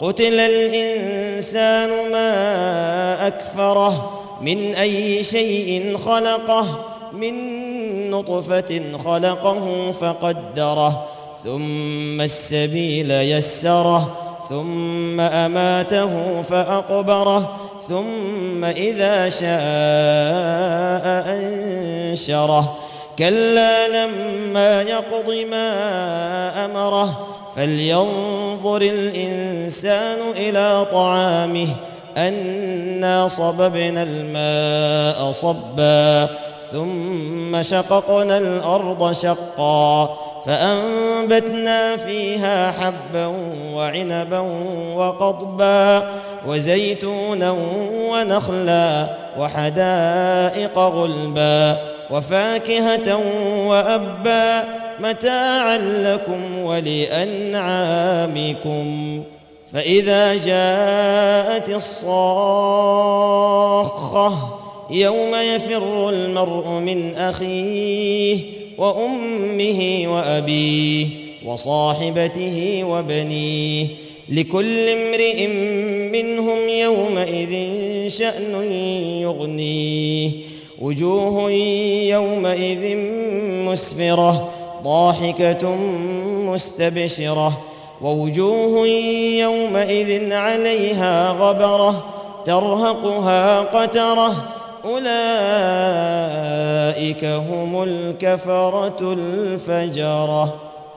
قتل الإنسان ما أكفره من أي شيء خلقه من نطفة خلقه فقدره ثم السبيل يسره ثم أماته فأقبره ثم إذا شاء أنشره. كلا لما يقض ما أمره فلينظر الإنسان إلى طعامه أنا صببنا الماء صبا ثم شققنا الأرض شقا فأنبتنا فيها حبا وعنبا وقضبا وزيتونا ونخلا وحدائق غلبا وفاكهة وأبا متاعا لكم ولأنعامكم. فإذا جاءت الصاخة يوم يفر المرء من أخيه وأمه وأبيه وصاحبته وبنيه. لكل امرئ منهم يومئذ شأن يغنيه. وجوه يومئذ مسفرة ضاحكة مستبشرة ووجوه يومئذ عليها غبرة ترهقها قترة أولئك هم الكفرة الفجرة.